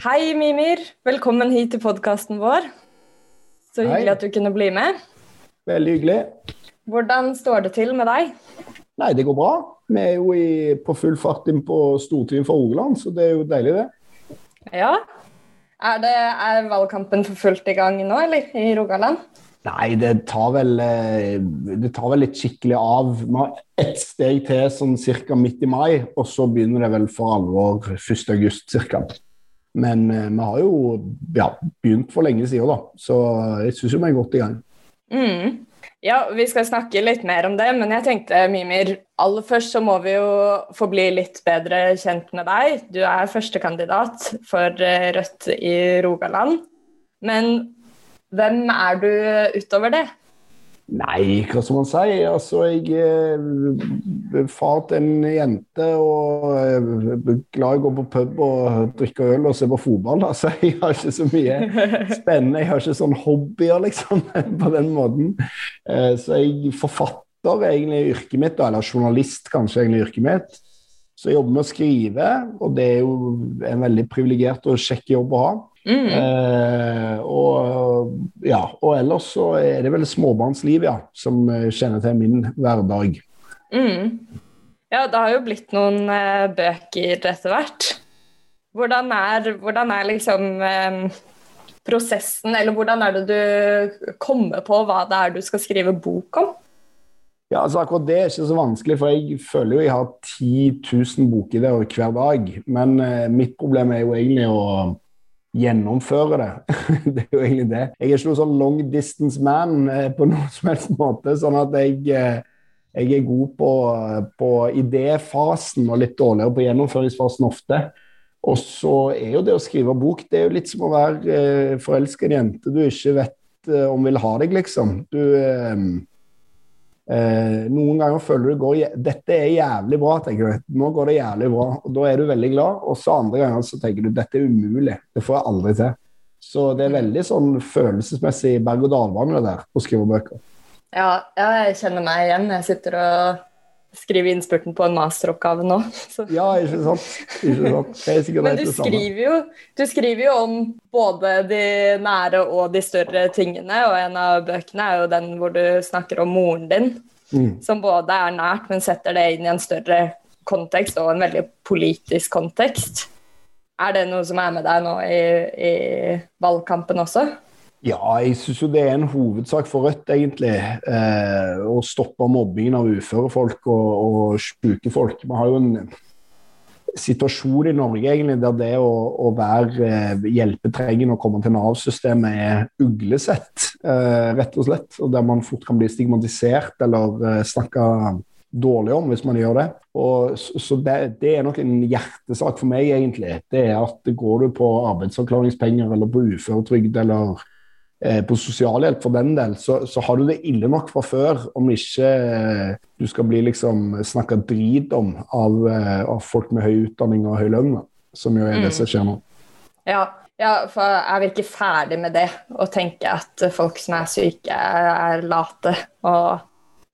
Hei, Mimir. Velkommen hit til podkasten vår. Så hyggelig Hei. at du kunne bli med. Veldig hyggelig. Hvordan står det til med deg? Nei, det går bra. Vi er jo i, på full fart inn på Stortinget for Rogaland, så det er jo deilig, det. Ja. Er, det, er valgkampen for fullt i gang nå, eller? I Rogaland? Nei, det tar vel, eh, det tar vel litt skikkelig av. Vi har ett steg til sånn ca. midt i mai, og så begynner det vel for alvor 1. august ca. Men eh, vi har jo ja, begynt for lenge siden, da. Så jeg syns vi er godt i gang. Mm. Ja, vi skal snakke litt mer om det, men jeg tenkte, Mimir, aller først så må vi jo få bli litt bedre kjent med deg. Du er førstekandidat for eh, Rødt i Rogaland. Men hvem er du utover det? Nei, hva skal man si? Altså, jeg er far til en jente og er glad i å gå på pub og drikke øl og se på fotball. Altså, jeg har ikke så mye spennende. Jeg har ikke sånn hobbyer, liksom, på den måten. Eh, Så jeg forfatter egentlig yrket mitt, eller journalist kanskje egentlig yrket mitt. Så jeg jobber med å skrive, og det er jo en veldig privilegert og kjekk jobb å ha. Mm. Eh, og, ja, og ellers så er det vel småbarnsliv, ja, som eh, kjenner til min hverdag. Mm. Ja, det har jo blitt noen eh, bøker etter hvert. Hvordan er, hvordan er liksom eh, prosessen, eller hvordan er det du kommer på hva det er du skal skrive bok om? Ja, altså Akkurat det er ikke så vanskelig, for jeg føler jo jeg har 10 000 bokideer hver dag. Men eh, mitt problem er jo egentlig å gjennomføre det. det er jo egentlig det. Jeg er ikke noen sånn long distance man eh, på noen som helst måte. sånn at jeg, eh, jeg er god på, på idéfasen og litt dårligere på gjennomføringsfasen ofte. Og så er jo det å skrive bok det er jo litt som å være eh, forelska i en jente du ikke vet eh, om vil ha deg, liksom. Du eh, Eh, noen ganger føler du går, dette er jævlig bra, tenker du. Nå går det jævlig bra. og Da er du veldig glad. Og så andre ganger så tenker du dette er umulig. Det får jeg aldri til. Så det er veldig sånn følelsesmessig berg-og-dal-bane der å skrive bøker. Ja, jeg kjenner meg igjen. Jeg sitter og skriver innspurten på en masteroppgave nå. Så. Ja, ikke sant? Ikke sant? Men du skriver, jo, du skriver jo om både de nære og de større tingene, og en av bøkene er jo den hvor du snakker om moren din, Mm. som både er nært, men setter det inn i en større kontekst, og en veldig politisk kontekst. Er det noe som er med deg nå i, i valgkampen også? Ja, jeg syns jo det er en hovedsak for Rødt, egentlig. Eh, å stoppe mobbingen av uføre folk og, og sjuke folk. Vi har jo en situasjon i Norge egentlig der det å, å være eh, hjelpetrengende og komme til Nav-systemet er uglesett, eh, rett og slett. Og der man fort kan bli stigmatisert eller snakke snakka dårlig om hvis man gjør det. Og, så det, det er nok en hjertesak for meg, egentlig. Det er at går du på arbeidsavklaringspenger eller på uføretrygd eller eh, på sosialhjelp for den del, så, så har du det ille nok fra før om ikke eh, du skal bli liksom snakka drit om av, eh, av folk med høy utdanning og høy lønn, som jo er det Mm. som skjer nå. Ja, ja, for jeg virker ferdig med det å tenke at folk som er syke, er late? Og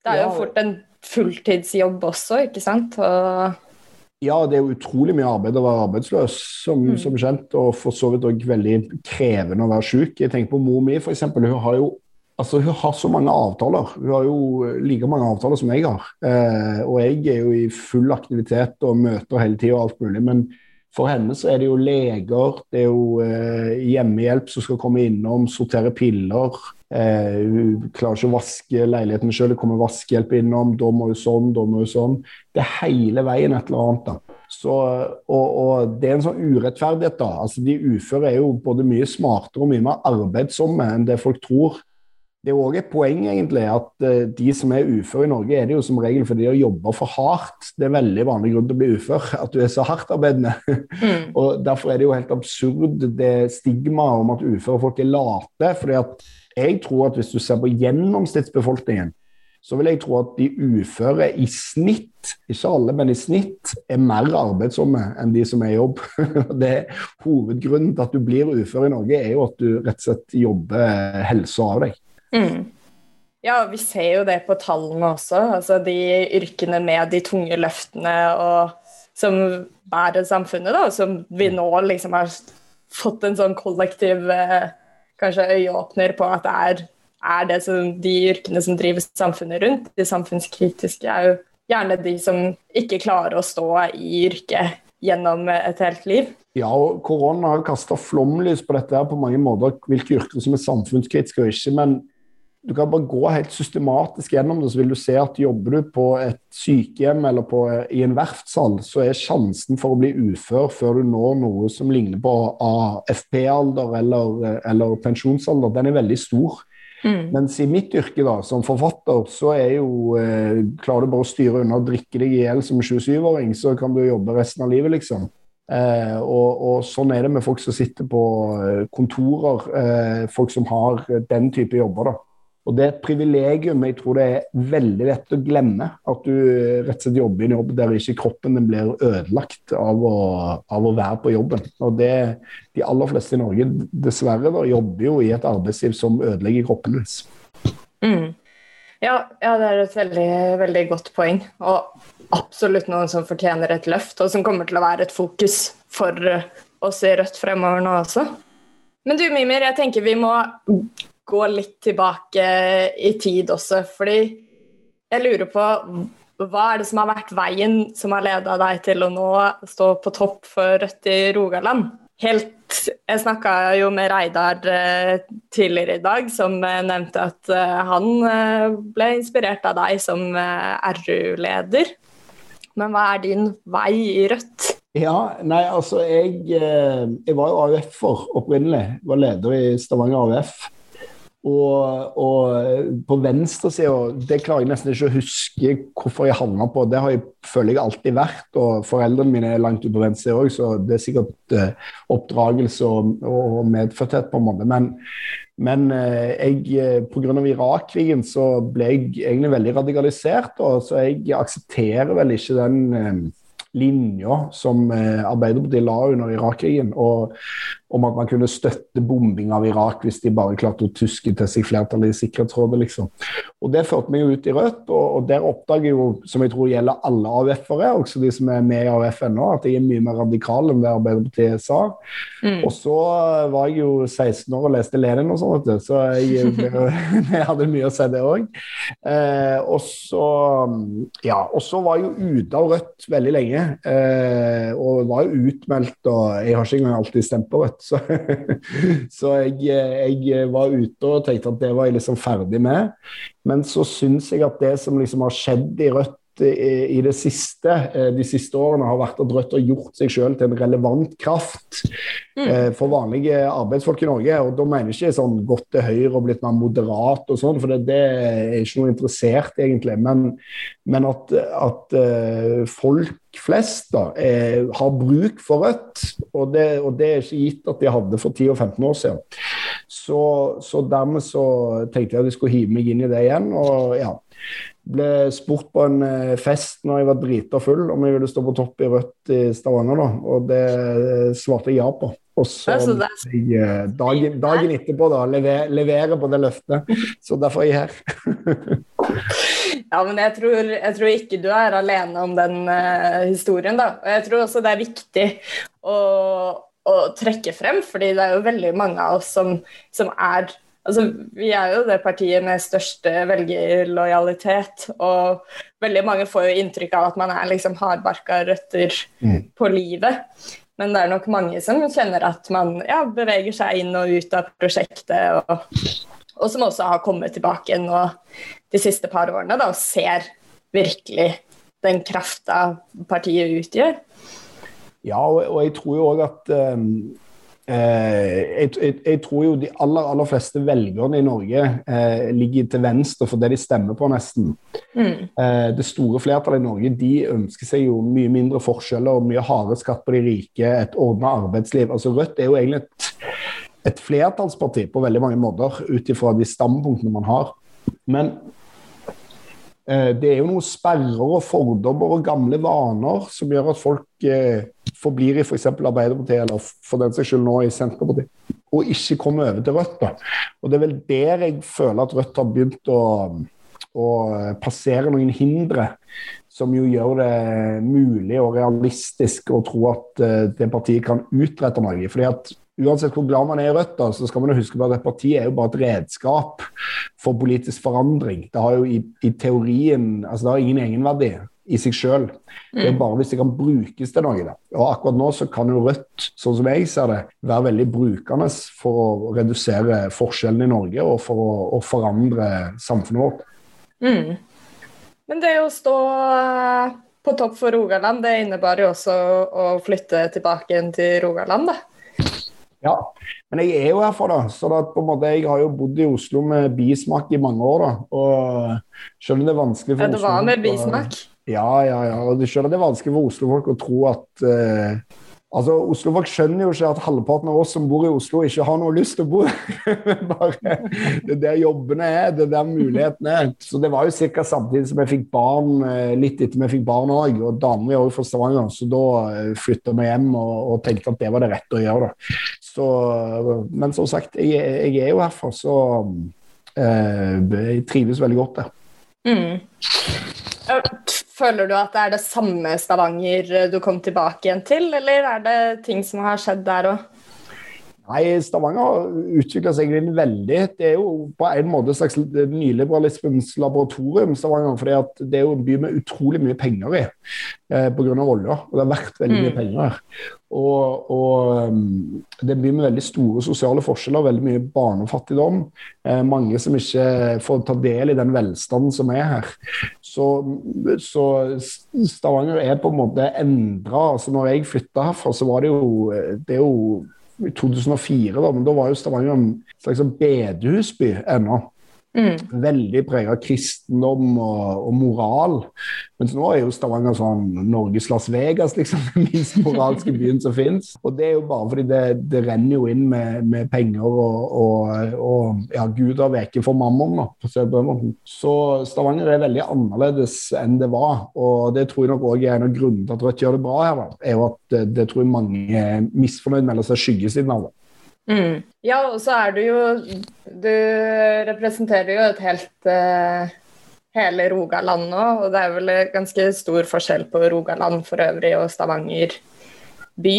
det er jo fort en fulltidsjobb også, ikke sant? Og, Ja, det er jo utrolig mye arbeid å være arbeidsløs, som, Mm. som kjent, og for så vidt òg veldig krevende å være syk. Jeg tenker på mor mi, f.eks. Hun har jo Altså, Hun har så mange avtaler. Hun har jo like mange avtaler som jeg har. Eh, og jeg er jo i full aktivitet og møter hele tida og alt mulig. Men for henne så er det jo leger, det er jo eh, hjemmehjelp som skal komme innom, sortere piller. Eh, hun klarer ikke å vaske leiligheten sjøl, det kommer vaskehjelp innom. Da må hun sånn, da må hun sånn. Det er hele veien et eller annet. da. Så, og, og Det er en sånn urettferdighet. da. Altså De uføre er jo både mye smartere og mye mer arbeidsomme enn det folk tror. Det er også et poeng egentlig at eh, de som er uføre i Norge, er det jo som regel fordi de har jobba for hardt. Det er veldig vanlig grunn til å bli ufør, at du er så hardtarbeidende. mm, Og Derfor er det jo helt absurd det stigmaet om at uføre folk er late. fordi at jeg tror at hvis du ser på gjennomsnittsbefolkningen, så vil jeg tro at de uføre i snitt, ikke alle, men i snitt, er mer arbeidsomme enn de som er i jobb. Det er Hovedgrunnen til at du blir ufør i Norge, er jo at du rett og slett jobber helsa av deg. mm. Ja, vi ser jo det på tallene også. Altså de yrkene med de tunge løftene og som bærer samfunnet, da, som vi nå liksom har fått en sånn kollektiv eh, kanskje øyeåpner på at det er, er det som, de yrkene som driver samfunnet rundt, de samfunnskritiske, er jo gjerne de som ikke klarer å stå i yrket gjennom et helt liv. Ja, og korona har kasta flomlys på dette her på mange måter, hvilke yrker som er samfunnskritiske og ikke. men du kan bare gå helt systematisk gjennom det, så vil du se at jobber du på et sykehjem eller på, i en verftshall, så er sjansen for å bli ufør før du når noe som ligner på AFP-alder eller, eller, pensjonsalder, den er veldig stor. Mm. Mens i mitt yrke da, som forfatter, så er jo eh, Klarer du bare å styre unna og drikke deg i hjel som 27-åring, så kan du jobbe resten av livet, liksom. Eh, og, og, sånn er det med folk som sitter på eh, kontorer, eh, folk som har den type jobber. da. Og Det er et privilegium jeg tror det er veldig lett å glemme. At du rett og slett jobber i en jobb der ikke kroppen din blir ødelagt av å, av å, være på jobben. Og det, De aller fleste i Norge dessverre da, jobber jo i et arbeidsliv som ødelegger kroppen deres. Mm. Ja, ja, det er et veldig, veldig godt poeng. Og absolutt noen som fortjener et løft, og som kommer til å være et fokus for oss i Rødt fremover nå også. Men du Mimir, jeg tenker vi må gå litt tilbake i tid også, fordi jeg lurer på hva er det som har vært veien som har leda deg til å nå stå på topp for Rødt i Rogaland? Helt, Jeg snakka jo med Reidar eh, tidligere i dag, som eh, nevnte at eh, han ble inspirert av deg som RU-leder. Men hva er din vei i Rødt? Ja, nei, altså jeg, jeg var jo AUF-er opprinnelig. Var leder i Stavanger AUF. Og, og på venstresida Det klarer jeg nesten ikke å huske hvorfor jeg havna på. Det har jeg, føler jeg alltid vært. Og foreldrene mine er langt ute på venstre òg, så det er sikkert uh, oppdragelse og, og, medfødthet på en måte. Men, men uh, jeg, eh, pga. Irak-krigen så ble jeg egentlig veldig radikalisert, og så jeg aksepterer vel ikke den uh, linja som Arbeiderpartiet la under Irak-krigen. Og, om at man kunne støtte bombing av Irak hvis de bare klarte å tuske til seg flertallet i Sikkerhetsrådet. liksom. Og Det førte meg jo ut i Rødt, og, og der oppdager jeg jo, som jeg tror gjelder alle AUF-ere, også de som er med i AUF ennå, at jeg er mye mer radikal enn det Arbeiderpartiet sa. Mm. Og så var jeg jo 16 år og leste Lenin og sånn, så jeg, jeg, hadde mye å si det òg. Eh, og så ja, og så var jeg jo ute av Rødt veldig lenge, eh, og var jo utmeldt, og jeg har ikke engang alltid stemt på Rødt. Så, så jeg, jeg, var ute og tenkte at det var jeg liksom ferdig med. Men så syns jeg at det som liksom har skjedd i Rødt i det siste, eh, de siste årene har vært at Rødt har gjort seg selv til en relevant kraft mm. Eh, for vanlige arbeidsfolk i Norge. og Da mener jeg ikke sånn gått til høyre og blitt mer moderat og sånn, for det, det, er ikke noe interessert egentlig. Men, men at, at folk flest da, er, har bruk for Rødt, og det, og det, er ikke gitt at de hadde for 10 og 15 år siden. Så, så dermed så tenkte jeg at jeg skulle hive meg inn i det igjen. og ja, ble spurt på en eh, fest når jeg var drita full om jeg ville stå på topp i Rødt i Stavanger, da, og det eh, svarte jeg ja på. Og så jeg, eh, dagen, dagen, etterpå da, lever, levere på det løftet. Så derfor er jeg her. ja, men jeg tror, jeg tror, ikke du er alene om den uh, historien, da. Og jeg tror også det er viktig å, å trekke frem, fordi det er jo veldig mange av oss som, som er Altså, vi er jo det partiet med største velgerlojalitet, og veldig mange får jo inntrykk av at man er liksom hardbarka røtter mm. på livet. Men det er nok mange som kjenner at man ja, beveger seg inn og ut av prosjektet, og, og som også har kommet tilbake nå de siste par årene da, og ser virkelig den krafta partiet utgjør. Ja, og, og jeg tror jo òg at um jeg, jeg, jeg, tror jo de aller, aller fleste velgerne i Norge eh, ligger til venstre for det de stemmer på, nesten. Mm. Eh, det store flertallet i Norge de ønsker seg jo mye mindre forskjeller, og mye hardere skatt på de rike, et ordna arbeidsliv. Altså Rødt er jo egentlig et, et flertallsparti på veldig mange måter, ut ifra de standpunktene man har. Men eh, det er jo noen sperrer og fordommer og gamle vaner som gjør at folk eh, forblir i f.eks. For Arbeiderpartiet, eller for den saks skyld nå i Senterpartiet, og ikke kommer over til Rødt. da. Og Det er vel der jeg føler at Rødt har begynt å, å passere noen hindre som jo gjør det mulig og realistisk å tro at uh, det partiet kan utrette noe. Fordi at uansett hvor glad man er i Rødt, da, så skal man jo huske på at et parti er jo bare et redskap for politisk forandring. Det har jo i, i teorien altså det har ingen egenverdi i seg sjøl. Det er mm. bare hvis det kan brukes til noe. Da. Og akkurat nå så kan jo Rødt, sånn som jeg ser det, være veldig brukende for å redusere forskjellene i Norge og for å, å forandre samfunnet vårt. Mm. Men det å stå eh, på topp for Rogaland, det innebar jo også å flytte tilbake til Rogaland, da? Ja, men jeg er jo herfra, da. Så da, på en måte, jeg har jo bodd i Oslo med bismak i mange år. da, og Selv om det er vanskelig for Oslo. ja, det var med bismak? Ja, ja, ja. og Du skjønner det er vanskelig for Oslo-folk å tro at uh, Altså, Oslo-folk skjønner jo ikke at halvparten av oss som bor i Oslo, ikke har noe lyst til å bo Bare, Det er der jobbene er, det er der mulighetene er. Så Det var jo ca. samtidig som jeg fikk barn, eh, litt etter vi fikk barn òg. Og damer er også fra Stavanger, så da eh, flytta vi hjem og, og, tenkte at det var det rette å gjøre. da. Så, men som sagt, jeg, jeg er jo herfra, så uh, jeg trives veldig godt der. Mm. Føler du at det er det samme Stavanger du kom tilbake igjen til, eller er det ting som har skjedd der òg? Nei, Stavanger har utvikla seg veldig. Det er jo på en måte et slags nyliberalismens laboratorium. Stavanger, For Det er jo en by med utrolig mye penger i eh, pga. olja. Og det har vært veldig mye mm. penger her. Og, og um, det er en by med veldig store sosiale forskjeller, veldig mye barnefattigdom. Eh, mange som ikke får ta del i den velstanden som er her. Så, så Stavanger er på en måte endra. Altså, når jeg flytta herfra, så var det jo det er jo i 2004, da, men da var jo Stavanger en slags sånn bedehusby ennå. Mm. Veldig prega av kristendom og, og, moral. Mens nå er jo Stavanger sånn Norges Las Vegas, liksom. Den minst moralske byen som fins. Og det er jo bare fordi det, det renner jo inn med, med penger og, og, og ja, Gud har veket for mammon, da. Så Stavanger er veldig annerledes enn det var. Og det tror jeg nok òg er en av grunnene til at Rødt gjør det bra her. da, er jo at det, det tror jeg mange er misfornøyd med, eller ser skyggesiden av det. Mm. Ja, og så er du jo Du representerer jo et helt uh, hele Rogaland nå, og det er vel ganske stor forskjell på Rogaland for øvrig og Stavanger by.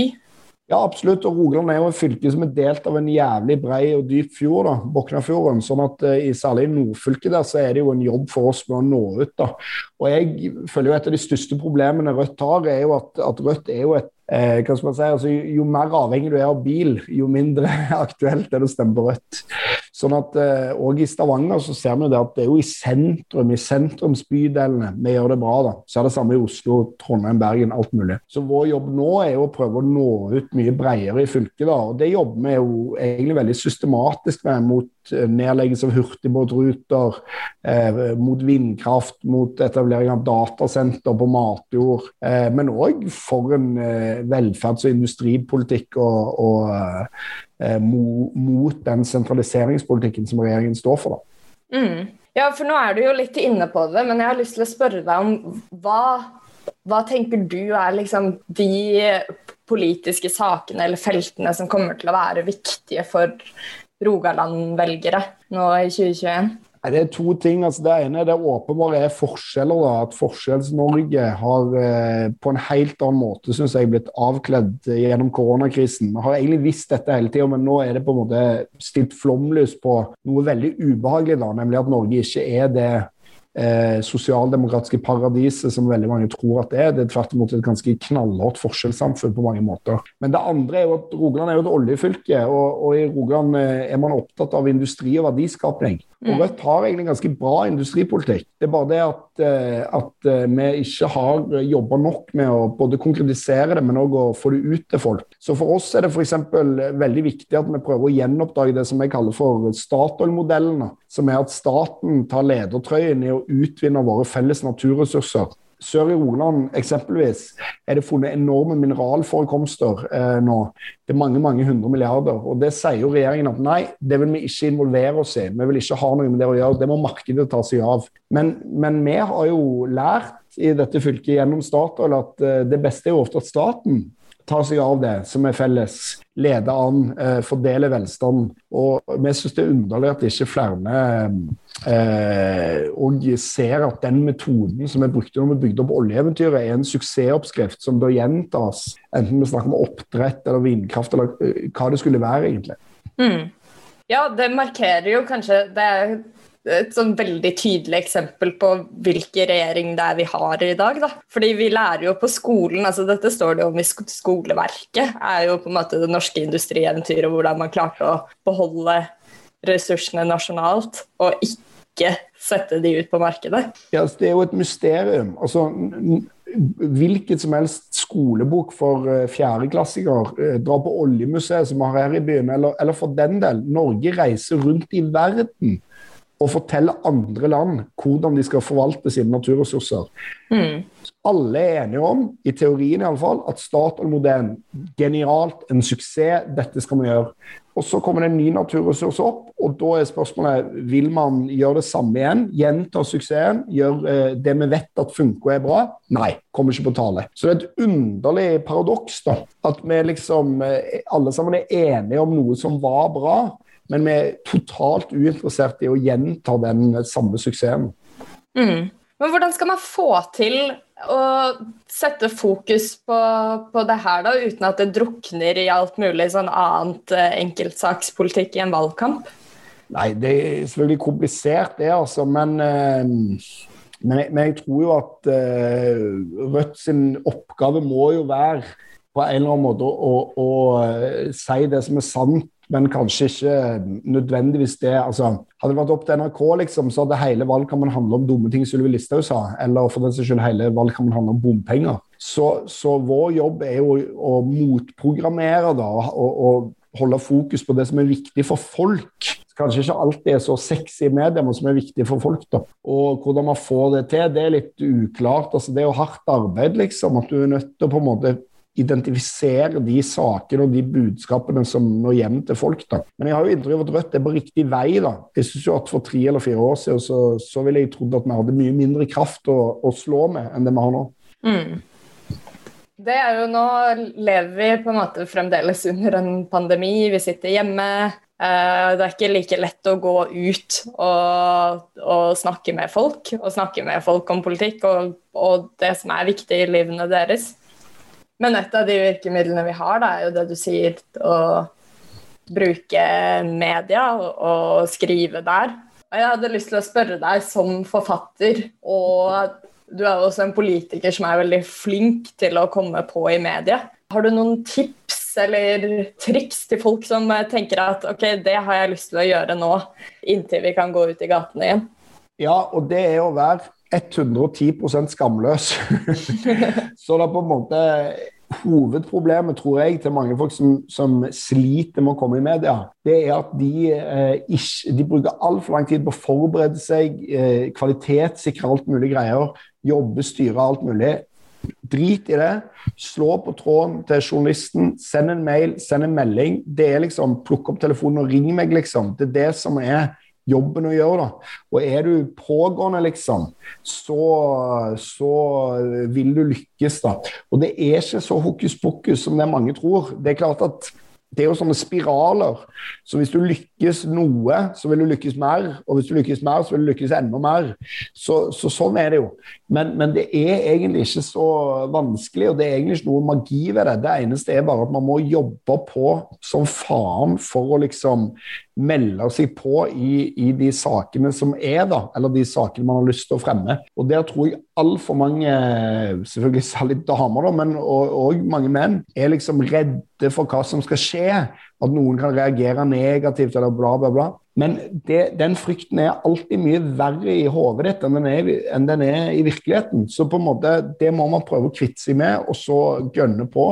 Ja, absolutt. Og Rogaland er jo en fylke som er delt av en jævlig brei og dyp fjord, da, Boknafjorden. sånn at uh, i særlig i nordfylket der så er det jo en jobb for oss med å nå ut. da. Og jeg føler jo et av de største problemene Rødt har, er jo at, at Rødt er jo et eh, hva skal man si, altså, Jo mer avhengig du er av bil, jo mindre aktuelt er det å stemme på Rødt. Sånn at eh, også i Stavanger så ser vi det at det er jo i sentrum, i sentrumsbydelene vi gjør det bra. da. Så er det samme i Oslo, Trondheim, Bergen, alt mulig. Så vår jobb nå er jo å prøve å nå ut mye bredere i fylket. da, og Det jobber vi jo egentlig veldig systematisk med mot nedleggelse av hurtigbåtruter, eh, mot vindkraft, mot etablering av datasenter på matjord, eh, men òg for en eh, velferds- og industripolitikk og, og eh, mot den sentraliseringspolitikken som regjeringen står for. Mm. Ja, for nå er du jo litt inne på det, men jeg har lyst til å spørre deg om hva, hva tenker du er liksom de politiske sakene eller feltene som kommer til å være viktige for Rogaland-velgere nå i 2021? Det er to ting. altså Det ene det åpenbare er forskjeller. da, At Forskjells-Norge har eh, på en helt annen måte synes jeg, blitt avkledd gjennom koronakrisen. Vi har egentlig visst dette hele tida, men nå er det på en måte stilt flomlys på noe veldig ubehagelig. da, Nemlig at Norge ikke er det eh, sosialdemokratiske paradiset som veldig mange tror at det er. Det er tvert imot et ganske knallhardt forskjellssamfunn på mange måter. Men det andre er jo at Rogaland er jo et oljefylke, og, og i Rogaland eh, er man opptatt av industri og verdiskapning. Og mm. Rødt har egentlig ganske bra industripolitikk. Det er bare det at, eh, at eh, vi ikke har jobba nok med å både konkretisere det, men òg å få det ut til folk. Så for oss er det f.eks. veldig viktig at vi prøver å gjenoppdage det som jeg kaller for Statoil-modellene. Som er at staten tar ledertrøyen i å utvinne våre felles naturressurser Sør i Rogaland eksempelvis er det funnet enorme mineralforekomster eh, nå. Det er mange mange hundre milliarder. og Det sier jo regjeringen at nei, det vil vi ikke involvere oss i. Vi vil ikke ha noe med det å gjøre. Det må markedet ta seg av. Men, men vi har jo lært i dette fylket gjennom Statoil at eh, det beste er jo ofte at staten ta seg av det som er felles, lede an, eh, fordele velstand. Og vi syns det er underlig at ikke flere eh, og ser at den metoden som vi brukte når vi bygde opp oljeeventyret, er en suksessoppskrift som bør gjentas, enten vi snakker om oppdrett eller vindkraft eller eh, hva det skulle være, egentlig. Mm. Ja, det markerer jo kanskje Det er et sånn veldig tydelig eksempel på hvilken regjering det er vi har i dag. Da. Fordi vi lærer jo på skolen, altså dette står det om i skoleverket, er jo på en måte det norske industrieventyret, hvordan man klarte å beholde ressursene nasjonalt og ikke sette de ut på markedet. Ja, altså, Det er jo et mysterium. Altså, hvilket som helst skolebok for fjerdeklassinger, fjerdeklassikere, uh, dra på oljemuseet som vi har her i byen, eller, eller for den del, Norge reiser rundt i verden og fortelle andre land hvordan de skal forvalte sine naturressurser. Mm. Alle er enige om, i teorien iallfall, at Statoil-modellen genialt, en suksess, dette skal vi gjøre. Og Så kommer det en ny naturressurs opp, og da er spørsmålet vil man gjøre det samme igjen. Gjenta suksessen, gjøre eh, det vi vet at funker og er bra. Nei, kommer ikke på tale. Så det er et underlig paradoks da, at vi liksom eh, alle sammen er enige om noe som var bra, men vi er totalt uinteressert i å gjenta den samme suksessen. Mm. Men hvordan skal man få til å sette fokus på, på, det her, da, uten at det drukner i alt mulig sånn annet eh, enkeltsakspolitikk i en valgkamp? Nei, det er selvfølgelig komplisert, det, altså. Men, eh, men, jeg, men jeg, tror jo at uh, Rødt sin oppgave må jo være på en eller annen måte å, å, å si det som er sant men kanskje ikke nødvendigvis det. altså, Hadde det vært opp til NRK, liksom, så hadde hele valgkampen handla om dumme ting Sylvi Listhaug sa, eller for den saks skyld hele valgkampen handla om bompenger. Så, så, vår jobb er jo å motprogrammere da, og, og, holde fokus på det som er viktig for folk. Kanskje ikke alltid er så sexy i media, men som er viktig for folk. da. Og hvordan man får det til, det er litt uklart. altså Det er jo hardt arbeid, liksom. At du er nødt til å på en måte identifisere de sakene og de budskapene som når hjem til folk. da. Men jeg har jo inntrykk av at Rødt er på riktig vei. da. Jeg synes jo at For tre eller fire år siden så, så ville jeg trodd at vi hadde mye mindre kraft å, å slå med enn det vi har nå. Mm. Det er jo Nå lever vi på en måte fremdeles under en pandemi. Vi sitter hjemme. Eh, det er ikke like lett å gå ut og, og snakke med folk, og snakke med folk om politikk og, og det som er viktig i livene deres. Men et av de virkemidlene vi har, da, er jo det du sier, å bruke media og, skrive der. Og jeg hadde lyst til å spørre deg som forfatter, og du er jo også en politiker som er veldig flink til å komme på i media. Har du noen tips eller triks til folk som tenker at ok, det har jeg lyst til å gjøre nå, inntil vi kan gå ut i gatene igjen? Ja, og det er å være 110 skamløs. så det er på en måte Hovedproblemet tror jeg til mange folk som, som sliter med å komme i media, det er at de, eh, ikke, de bruker altfor lang tid på å forberede seg, eh, kvalitetssikre alt mulig greier, jobbe, styre alt mulig. Drit i det. Slå på tråden til journalisten, send en mail, send en melding. Det er liksom Plukk opp telefonen og ring meg, liksom. Det er det som er jobben å gjøre. da. Og er du pågående, liksom, så, så vil du lykkes. da. Og det er ikke så hokus pokus som det mange tror. Det er klart at det er jo sånne spiraler. Så hvis du lykkes noe, så vil du lykkes mer. Og hvis du lykkes mer, så vil du lykkes enda mer. Så, så sånn er det jo. Men, men, det er egentlig ikke så vanskelig, og det er egentlig ikke noe magi ved det. Det eneste er bare at man må jobbe på som faen for å liksom melde seg på i, i de sakene som er, da. Eller de sakene man har lyst til å fremme. Og der tror jeg altfor mange, selvfølgelig særlig damer, da, men òg mange menn, er liksom redde for hva som skal skje. At noen kan reagere negativt eller bla, bla, bla. Men det, den frykten er alltid mye verre i hodet ditt enn den, er, enn den, er, i virkeligheten. Så på en måte, det må man prøve å kvitte seg med, og så gønne på.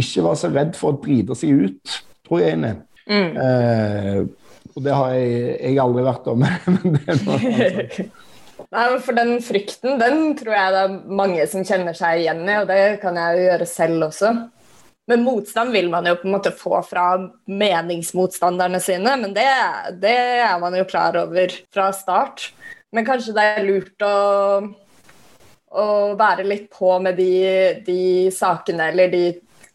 Ikke være så redd for å drite seg ut, tror jeg egentlig. Mm. Eh, og det har jeg, jeg aldri vært om. men det er noe Nei, for Den frykten den tror jeg det er mange som kjenner seg igjen i, og det kan jeg jo gjøre selv også. Men motstand vil man jo på en måte få fra meningsmotstanderne sine, men det, det er man jo klar over fra start. Men kanskje det er lurt å, å være litt på med de, de sakene eller de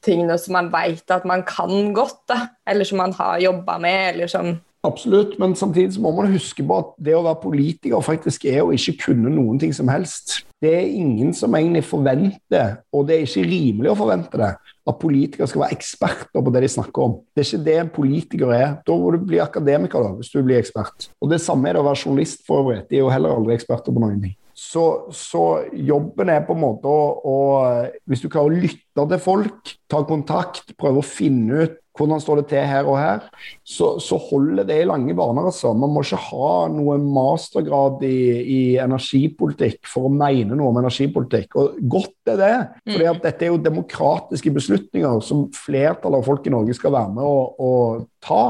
tingene som man veit at man kan godt, da. Eller som man har jobba med, eller som Absolutt, men samtidig må man huske på at det å være politiker faktisk er å ikke kunne noen ting som helst. Det er ingen som egentlig forventer, og det er ikke rimelig å forvente det, at politikere skal være eksperter på det de snakker om. Det er ikke det en politiker er. Da må du bli akademiker da, hvis du blir ekspert. Og Det samme er det å være journalist, for øvrig. De er jo heller aldri eksperter på noen ting. Så, så, jobben er på en måte å, å Hvis du klarer å lytte til folk, ta kontakt, prøve å finne ut hvordan står det til her og her, så, så holder det i lange baner. altså. Man må ikke ha noe mastergrad i, i, energipolitikk for å mene noe om energipolitikk. Og godt er det, for mm. dette er jo demokratiske beslutninger som flertallet av folk i Norge skal være med å, å ta.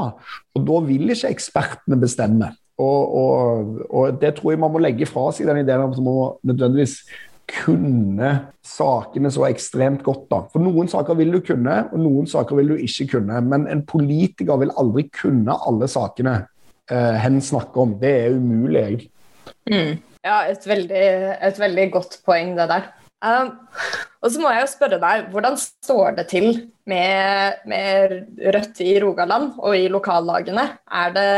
Og da vil ikke ekspertene bestemme. Og, og, og, det tror jeg man må legge fra seg, den ideen om at man nødvendigvis kunne sakene så ekstremt godt. da. For noen saker vil du kunne, og noen saker vil du ikke kunne. Men en politiker vil aldri kunne alle sakene eh, hen snakker om. Det er umulig, Jeg. Mm. Ja, et veldig, et veldig, godt poeng, det der. Um, og så må jeg jo spørre deg, hvordan står det til med, med Rødt i Rogaland og i lokallagene? Er det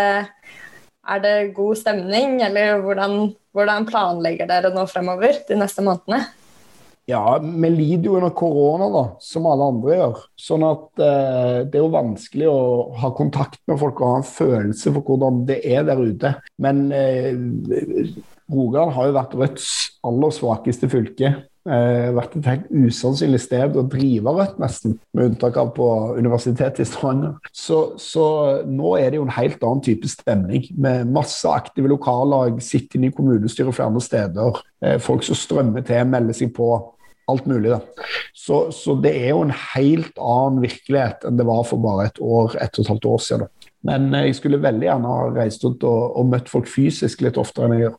er det god stemning, eller hvordan, hvordan planlegger dere nå fremover de neste månedene? Ja, vi lider jo under korona, da, som alle andre gjør. Sånn at eh, det er jo vanskelig å ha kontakt med folk og ha en følelse for hvordan det er der ute. Men eh, Rogaland har jo vært Rødts aller svakeste fylke eh, vært et helt usannsynlig sted å drive Rødt, nesten. Med unntak av på Universitetet i Stavanger. Så, så, nå er det jo en helt annen type stemning. Med masse aktive lokallag, sitter inne i kommunestyret flere steder. Eh, folk som strømmer til, melder seg på. Alt mulig, da. Så, så, det er jo en helt annen virkelighet enn det var for bare et år, ett og et halvt år siden. Men eh, jeg skulle veldig gjerne ha reist rundt og, og møtt folk fysisk litt oftere enn jeg gjør.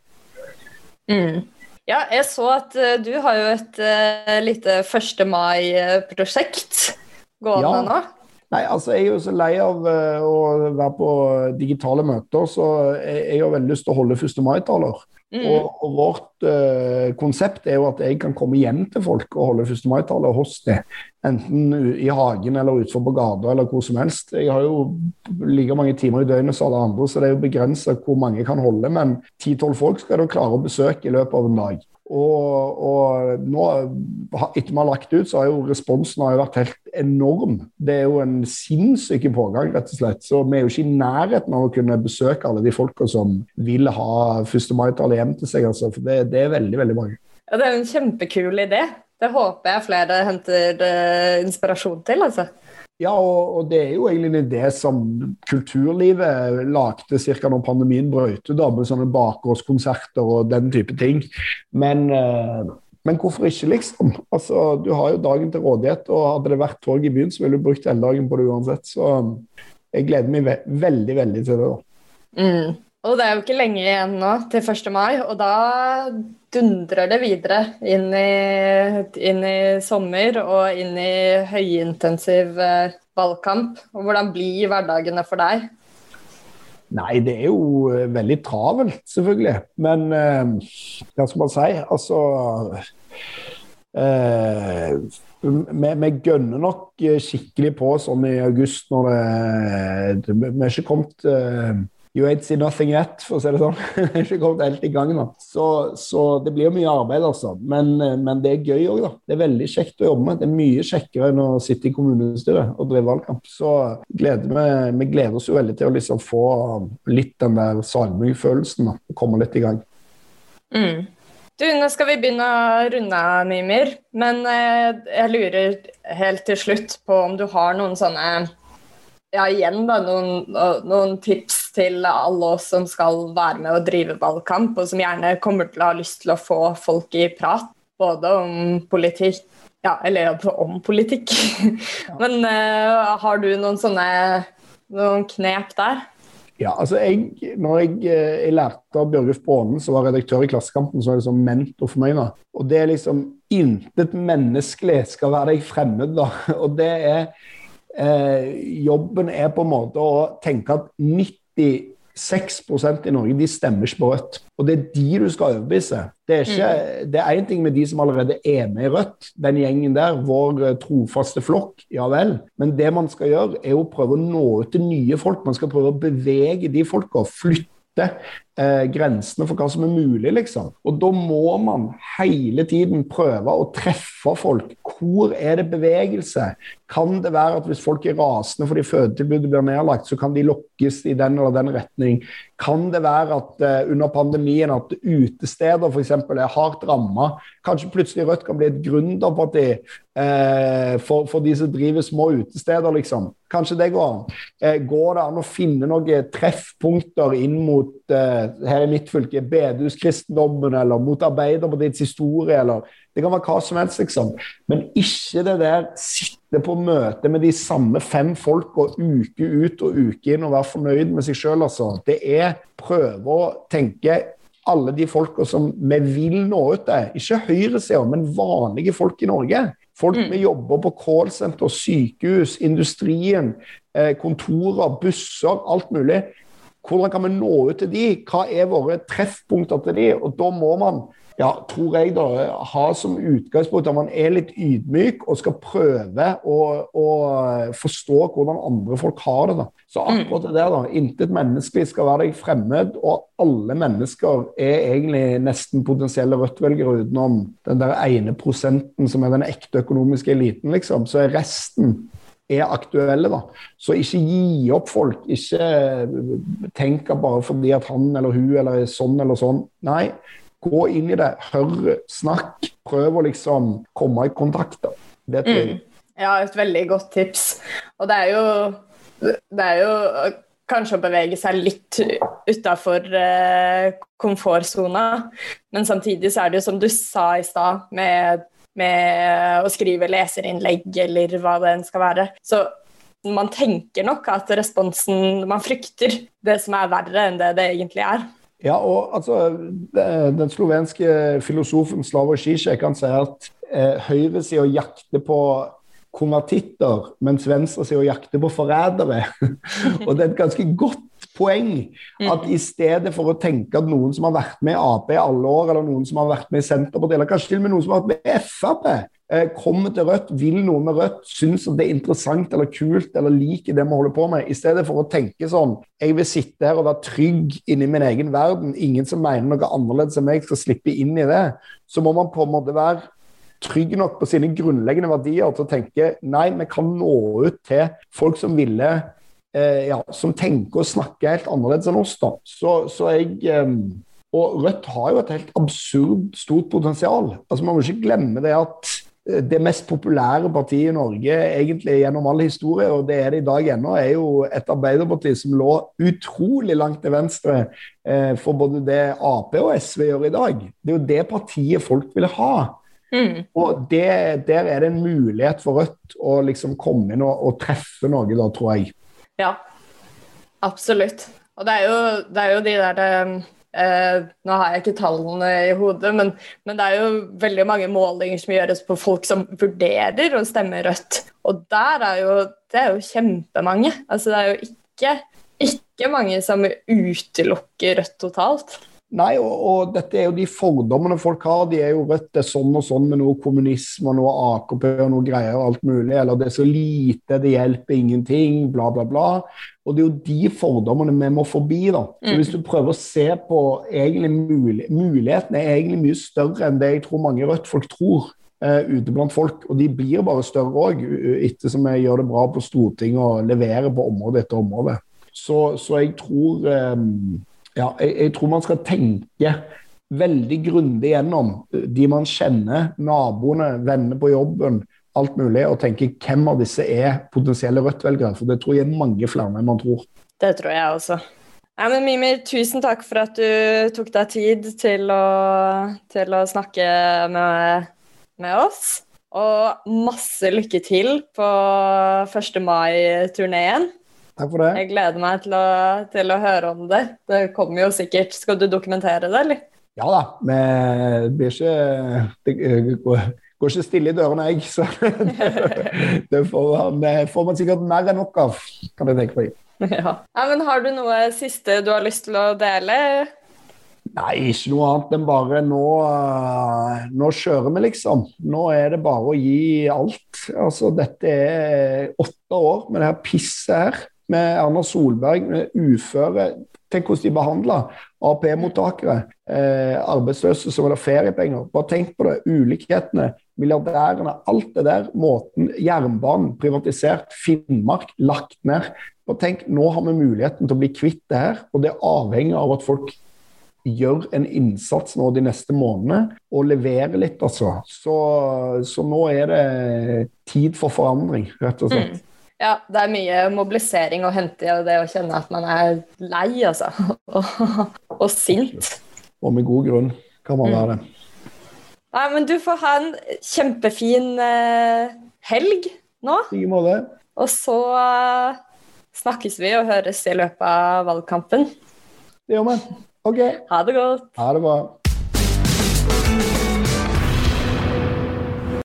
Mm. Ja, jeg så at uh, du har jo et uh, lite 1. mai-prosjekt gående ja. nå. Nei, altså Jeg er jo så lei av uh, å være på digitale møter, så jeg, jeg har veldig lyst til å holde 1. mai-taler. Mm. Og, og, vårt uh, konsept er jo at jeg kan komme hjem til folk og holde 1. mai-tale hos dem. Enten i hagen eller utenfor på gata eller hvor som helst. Jeg har jo like mange timer i døgnet som alle andre, så det er jo begrensa hvor mange kan holde. Men 10-12 folk skal du klare å besøke i løpet av en dag. Og, og, nå, etter vi har lagt ut, så har jo responsen har jo vært helt enorm. Det er jo en sinnssyk pågang, rett og slett. Så vi er jo ikke i nærheten av å kunne besøke alle de folka som vil ha 1. mai-tallet hjem til seg. Altså. For det, det, er veldig, veldig mange. Ja, Det er jo en kjempekul idé. Det håper jeg flere henter uh, inspirasjon til. altså. Ja, og, og, det er jo egentlig en idé som kulturlivet lagde ca. når pandemien brøt ut, med sånne bakgårdskonserter og den type ting. Men, eh, men, hvorfor ikke, liksom? Altså, Du har jo dagen til rådighet, og hadde det vært tog i byen, så ville du brukt hele dagen på det uansett. Så jeg gleder meg ve veldig, veldig til det. da. Mm. Og det er jo ikke lenge igjen nå til 1. mai, og da dundrer det videre inn i, inn i sommer og inn i høyintensiv eh, valgkamp. Og hvordan blir hverdagene for deg? Nei, det er jo eh, veldig travelt, selvfølgelig. Men eh, hva skal man si? Altså eh, vi, vi gønner nok skikkelig på sånn i august når det Vi er ikke kommet eh, You ain't see nothing yet, for å si det sånn. det er ikke kommet helt i gang nå. Så, så det blir jo mye arbeid, altså. Men, men det er gøy òg, da. Det er veldig kjekt å jobbe med. Det er mye kjekkere enn å sitte i kommunestyret og drive valgkamp. Så gleder vi, vi, gleder oss jo veldig til å liksom få litt den der salmøy-følelsen. Komme litt i gang. Mm. Du, nå skal vi begynne å runde av, Mimir. Men eh, jeg lurer helt til slutt på om du har noen sånne ja, igjen da, noen, noen, tips til alle oss som skal være med og drive valgkamp, og som gjerne kommer til å ha lyst til å få folk i prat, både om politikk Ja, eller om politikk. Men uh, har du noen sånne noen knep der? Ja, altså jeg, når jeg, eh, jeg lærte av Bjørgulf Brånen, som var redaktør i Klassekampen, så var det liksom mentor for meg. da. Og det er liksom Intet menneskelig skal være deg fremmed, da. Og det er eh, jobben er på en måte å tenke at 90 6% i Norge de stemmer ikke på Rødt. Og det er de du skal overbevise. Det er ikke, mm. det én ting med de som allerede er med i Rødt, den gjengen der, vår eh, trofaste flokk, ja vel. Men det man skal gjøre, er å prøve å nå ut til nye folk. Man skal prøve å bevege de folka. Flytte eh, grensene for hva som er mulig, liksom. Og da må man hele tiden prøve å treffe folk. Hvor er det bevegelse? Kan det være at hvis folk er rasende fordi fødetilbudet blir nedlagt, så kan de lokkes i den eller den retning? Kan det være at uh, under pandemien at utesteder f.eks. er hardt ramma? Kanskje plutselig Rødt kan bli et gründerparti uh, for, for, de som driver små utesteder, liksom. Kanskje det går an. Uh, går det an å finne noen treffpunkter inn mot her i mitt fylke, bedehuskristendommen, eller mot Arbeiderpartiets historie, eller det kan være hva som helst, liksom. Men ikke det der sitte på møte med de samme fem folka uke ut og uke inn og være fornøyd med seg sjøl, altså. Det er prøve å tenke alle de folka som vi vil nå ut til. Ikke høyresida, men vanlige folk i Norge. Folk mm. med jobber på callsenter, sykehus, industrien, eh, kontorer, busser, alt mulig. Hvordan kan vi nå ut til de? Hva er våre treffpunkter til de? Og da må man ja, tror jeg, da, ha som utgangspunkt at man er litt ydmyk og skal prøve å, å forstå hvordan andre folk har det. da. Så mm. akkurat det der, da. Intet menneske skal være deg fremmed, og alle mennesker er egentlig nesten potensielle Rødt-velgere utenom den der ene prosenten som er den ekte økonomiske eliten, liksom. Så er resten er aktuelle. da. Så ikke gi opp folk. Ikke tenk bare fordi at han eller hun eller sånn eller sånn. Nei, Gå inn i det, hør, snakk. Prøv å liksom komme i kontakt. Da. Det tror jeg. Mm. Ja, et veldig godt tips. Og det er jo, det er jo kanskje å bevege seg litt utafor eh, komfortsona, men samtidig så er det jo som du sa i stad, med, med, å skrive leserinnlegg eller hva det enn skal være. Så man tenker nok at responsen Man frykter det som er verre enn det det egentlig er. Ja, og altså, Den slovenske filosofen Slavoj Zizek kan si at eh, høyresida jakter på konvertitter, mens venstresida jakter på forrædere. og det er et ganske godt poeng at i stedet for å tenke at noen som har vært med i Ap i alle år, eller noen som har vært med i Senterpartiet, eller kanskje til og med noen som har vært med i Frp, Eh, kommer til Rødt, vil noe med Rødt, syns at det er interessant eller kult eller liker det vi holder på med, i stedet for å tenke sånn Jeg vil sitte her og være trygg inni min egen verden. Ingen som mener noe annerledes enn meg, skal slippe inn i det. Så må man på en måte være trygg nok på sine grunnleggende verdier til å tenke nei, vi kan nå ut til folk som ville ja, som tenker og snakker helt annerledes enn oss. da. Så, så jeg eh, Og Rødt har jo et helt absurd stort potensial. Altså Man må ikke glemme det at det mest populære partiet i Norge egentlig gjennom all historie, og det er det i dag ennå, er jo et Arbeiderparti som lå utrolig langt til venstre eh, for både det Ap og SV gjør i dag. Det er jo det partiet folk vil ha. Mm. Og det, der er det en mulighet for Rødt å liksom komme inn og, og treffe noe, da, tror jeg. Ja, absolutt. Og det er jo, det er jo de der Eh, nå har jeg ikke tallene i hodet, men, men, det er jo veldig mange målinger som gjøres på folk som vurderer å stemme rødt. Og der er jo, det er jo kjempemange. Altså, det er jo ikke, ikke mange som utelukker rødt totalt. Nei, og, og, dette er jo de fordommene folk har. De er jo Rødt det er sånn og sånn med noe kommunisme og noe AKP og noe greier og alt mulig. Eller det er så lite, det hjelper ingenting, bla, bla, bla. Og det er jo de fordommene vi må forbi. da. Så mm. Hvis du prøver å se på egentlig mulig, Mulighetene er egentlig mye større enn det jeg tror mange Rødt-folk tror. Uh, ute blant folk, og de blir bare større òg, ettersom vi gjør det bra på Stortinget og leverer på område etter område. Så, så jeg tror um, ja, jeg, jeg, tror man skal tenke veldig grundig gjennom de man kjenner, naboene, venner på jobben, alt mulig, og tenke hvem av disse er potensielle Rødt-velgere. For det tror jeg er mange flere enn man tror. Det tror jeg også. Ja, men Mimir, tusen takk for at du tok deg tid til å, til å snakke med, med oss. Og masse lykke til på 1. mai-turneen. Takk for det. Jeg gleder meg til å, til å, høre om det. Det kommer jo sikkert. Skal du dokumentere det, eller? Ja da. Det blir ikke Det går, går ikke stille i dørene, jeg. Så det, det får, man, får, man sikkert mer enn nok av, kan jeg tenke meg. Ja. ja. Men har du noe siste du har lyst til å dele? Nei, ikke noe annet enn bare nå, uh, nå kjører vi, liksom. Nå er det bare å gi alt. Altså, dette er åtte år med det her pisset her. Med Erna Solberg, med uføre. Tenk hvordan de behandler AAP-mottakere, eh, arbeidsløse som vil ha feriepenger. Bare tenk på det. Ulikhetene, milliardærene, alt det der. Måten, Jernbanen privatisert, Finnmark lagt ned. Bare tenk, Nå har vi muligheten til å bli kvitt det her, og det er avhengig av at folk gjør en innsats nå de neste månedene og leverer litt, altså. Så, så nå er det tid for forandring, rett og slett. Mm. Ja, det er mye mobilisering å hente i det å kjenne at man er lei, altså. Og, og sint. Og med god grunn kan man være det. Nei, men du får ha en kjempefin eh, helg nå. I måte. Og så eh, snakkes vi og høres i løpet av valgkampen. Det gjør vi. Ok. Ha det godt. Ha det bra.